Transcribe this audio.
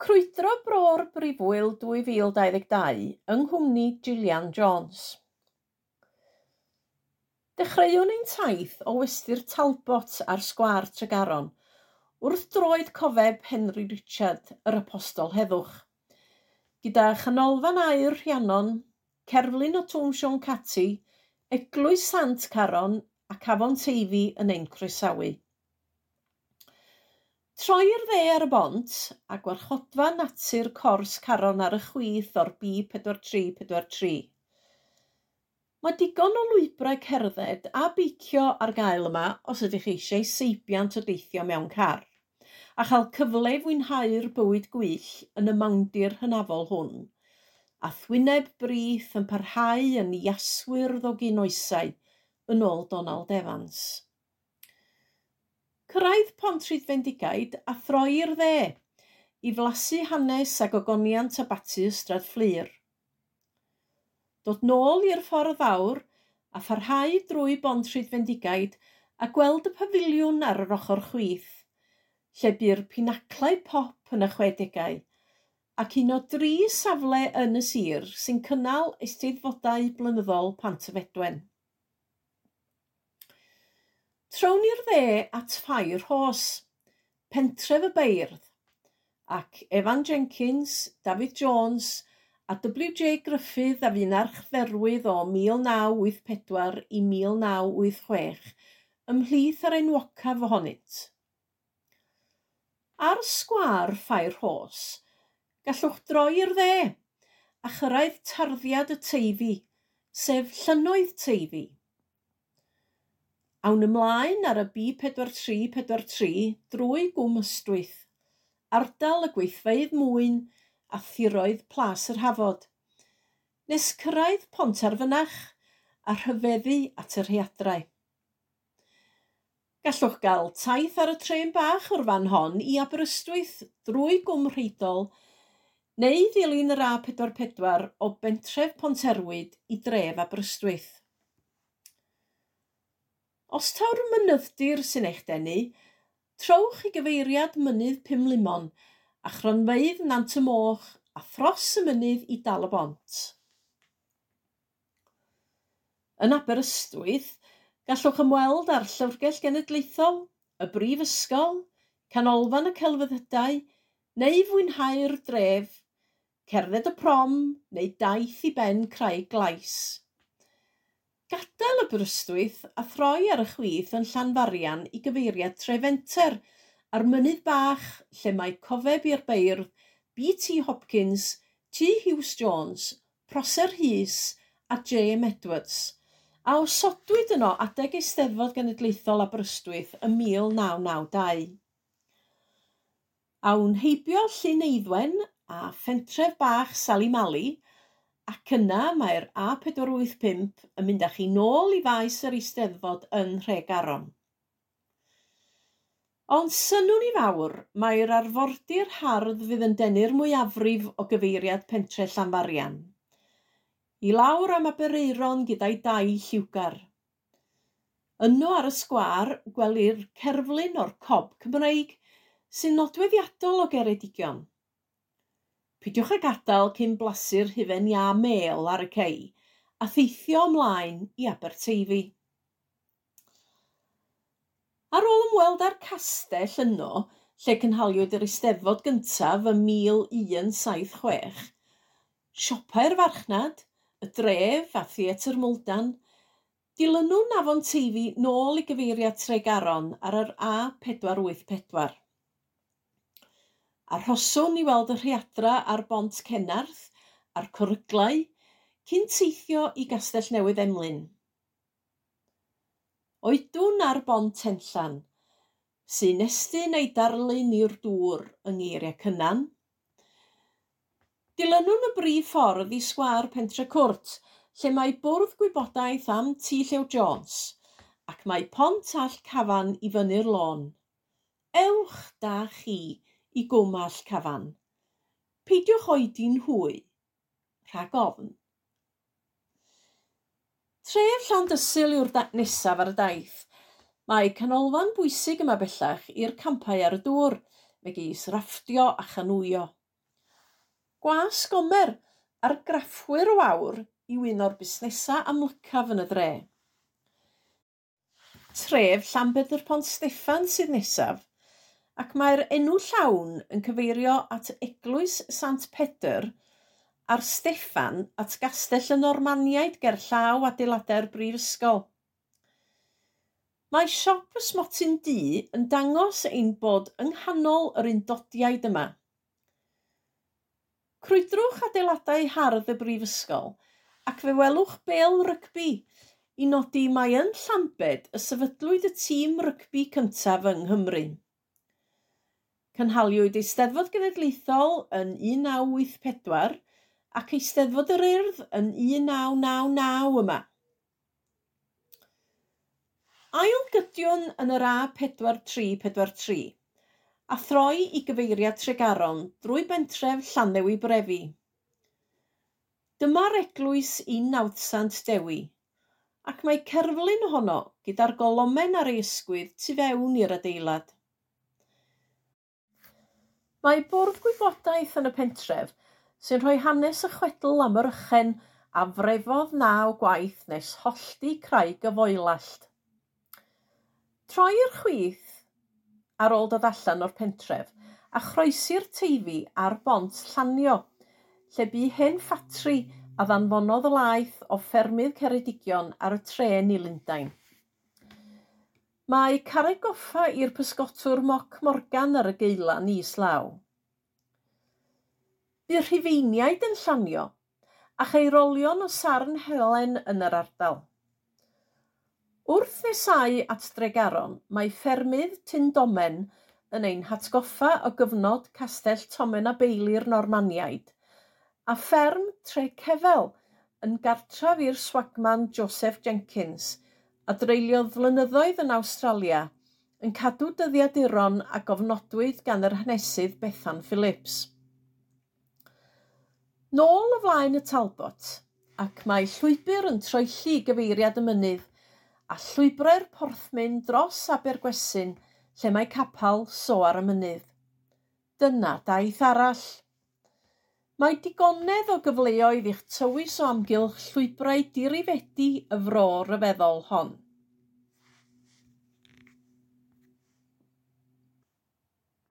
Crwydro Bro'r Brifwyl 2022 yng nghwmni Gillian Jones. Dechreuwn ein taith o wystyr Talbot ar sgwâr Tregaron wrth droed cofeb Henry Richard yr Apostol Heddwch. Gyda chanolfan air Rhiannon, cerflun o Twm Sion Cati, eglwys Sant Caron ac afon Teifi yn ein croesawu. Troir dde ar y bont a gwarchodfa natur cors Caron ar y chwith o'r B4343. Mae digon o lwybrau cerdded a beicio ar gael yma os ydych chi eisiau seibiant o deithio mewn car a chael cyfle i fwynhau'r bywyd gwyll yn y mawndir hynafol hwn a thwyneb brith yn parhau yn iaswyr ddogyn oesau yn ôl Donald Evans. Cyrraedd Pontrhydd Fendigaid a throi dde, i flasu hanes ag ogoniant batu ystrad fflir. Dod nôl i'r ffordd fawr a pharhau drwy Bontrhydd Fendigaid a gweld y pafiliwn ar yr ochr chwith, lle bu'r pinaclau pop yn y chwedegau, ac un o dri safle yn y sir sy'n cynnal eisteddfodau blynyddol Pantyfedwen. Trown i'r dde at ffair hos, pentref y beirdd, ac Evan Jenkins, David Jones a W.J. Griffith a fu'n archferwydd o 1984 i 1986 ymhlith ar enwocaf ohonynt. Ar sgwâr ffair hos, gallwch droi i'r dde a chyrraedd tarddiad y teifi, sef llynnoedd teifi. Awn ymlaen ar y B4343 drwy Gwm Ystwyth, ardal y gweithfeydd mwyn a thiroedd plas yr hafod, nes cyrraedd Pont Arfynach a rhyfeddu at yr rheadrau. Gallwch gael taith ar y tren bach o'r fan hon i Aberystwyth drwy gwm rheidol neu ddilyn yr A44 o bentref Ponterwyd i dref Aberystwyth. Os taw'r mynydddir sy'n eich denu, trowch i gyfeiriad mynydd Pum Limon a chronfeidd Nant y Moch a thros y mynydd i dal y bont. Yn Aberystwyth, gallwch ymweld â'r Llyfrgell Genedlaethol, y Brif Ysgol, Canolfan y Celfyddydau, neu fwynhau'r dref, cerdded y prom neu daith i ben Craig Glais. Gadael y brystwyth a throi ar y chwith yn Llanfarian i gyfeiriad Trefenter ar mynydd bach lle mae cofeb i'r beirdd B.T. Hopkins, T. Hughes Jones, Proser Hys a J.M. Edwards a osodwyd yno adeg Eisteddfod Genedlaethol Aberystwyth ym 1992. A wnheibio Llyn Eiddwen a phentref bach Sally Mali Ac yna mae'r A485 yn mynd â chi nôl i faes yr Eisteddfod yn Nhregaron. Ond synwn i fawr, mae'r arfordir hardd fydd yn denu'r mwyafrif o gyfeiriad pentre Llanfarian. I lawr am Abereiron gyda'i dau lliwgar. Yno ar y sgwâr gwelir cerflun o'r Cob Cymreig sy'n nodweddiadol o Geredigion. Pidiwch â gadael cyn blasu'r hufen iâ mêl ar y cei a theithio ymlaen i Aberteifi. Ar ôl ymweld â'r castell yno, lle cynhaliwyd yr Eisteddfod gyntaf ym 1176, siopau'r farchnad, y dref a theatr Moldan, dilynwn afon Teifi nôl i gyfeiriad Tregaron ar yr A484. Arhoswn i weld y rhiadra ar bont Cenarth a'r coryglau cyn teithio i Gastell Newydd Emlyn. Oedwn ar bont Tenllan, sy'n estyn ei darlun i'r dŵr yng ngeiriau cynan. Dilynwn y brif ffordd i sgwar Pentre Cwrt, lle mae bwrdd gwybodaeth am T Llew Jones, ac mae pont all cafan i fyny'r lôn. Ewch da chi! i gwmall cafan. Peidiwch oedi'n hwy, rhag ofn. Tref Llandysil yw'r da nesaf ar y daith. Mae canolfan bwysig yma bellach i'r campau ar y dŵr, megis rafftio a chanwyo. Gwas gomer ar graffwyr o awr i un o'r busnesau amlycaf yn y dre. Tref Llanbedr Pont Steffan sydd nesaf ac mae'r enw llawn yn cyfeirio at Eglwys Sant Pedr a'r Steffan at gastell y Normaniaid gerllaw adeiladau'r Brifysgol. Mae siop ysmotyn Smotyn Du yn dangos ein bod yng nghanol yr undodiaid yma. Crwydrwch adeiladau hardd y Brifysgol ac fe welwch bel rygbi i nodi mai yn Llambed y sefydlwyd y tîm rygbi cyntaf yng Nghymru. Cynhaliwyd Eisteddfod Genedlaethol yn 1984 ac Eisteddfod yr Urdd yn 1999 yma. Ail gydiwn yn yr A4-3-4-3 a throi i gyfeiriad Tregaron drwy bentref Llanewi Brefi. Dyma'r eglwys i nawdsant dewi, ac mae cerflun ohono gyda'r golomen ar ei ysgwydd tu fewn i'r adeilad. Mae bwrdd gwybodaeth yn y pentref sy'n rhoi hanes y chwedl am yr ychen a frefodd naw gwaith nes hollti craig y foelallt. Troi'r chwith ar ôl dod allan o'r pentref a chroesi'r teifi ar bont Llanio, lle bu hen ffatri a ddanfonodd y laeth o ffermydd Ceredigion ar y tren i Lundain. Mae carreg goffa i'r pysgotwr Moc Morgan ar y geilan islaw. Bu rhufeiniaid yn llanio a chaerolion o sarn helen yn yr ardal. Wrth nesau at Dregaron, mae ffermydd Tundomen yn ein hatgoffa o gyfnod Castell Tomen a Beili'r Normaniaid a fferm Tre Cefel yn gartref i'r swagman Joseph Jenkins a dreuliodd flynyddoedd yn Awstralia yn cadw dyddiaduron a gofnodwyd gan yr hanesydd Bethan Phillips. Nôl y flaen y Talbot ac mae llwybr yn troelli gyfeiriad y mynydd a llwybrau'r porthmyn dros Abergwesin lle mae capal soar y mynydd. Dyna daith arall – Mae digonedd o gyfleoedd i'ch tywys o amgylch llwybrau dirifedi y fro ryfeddol hon.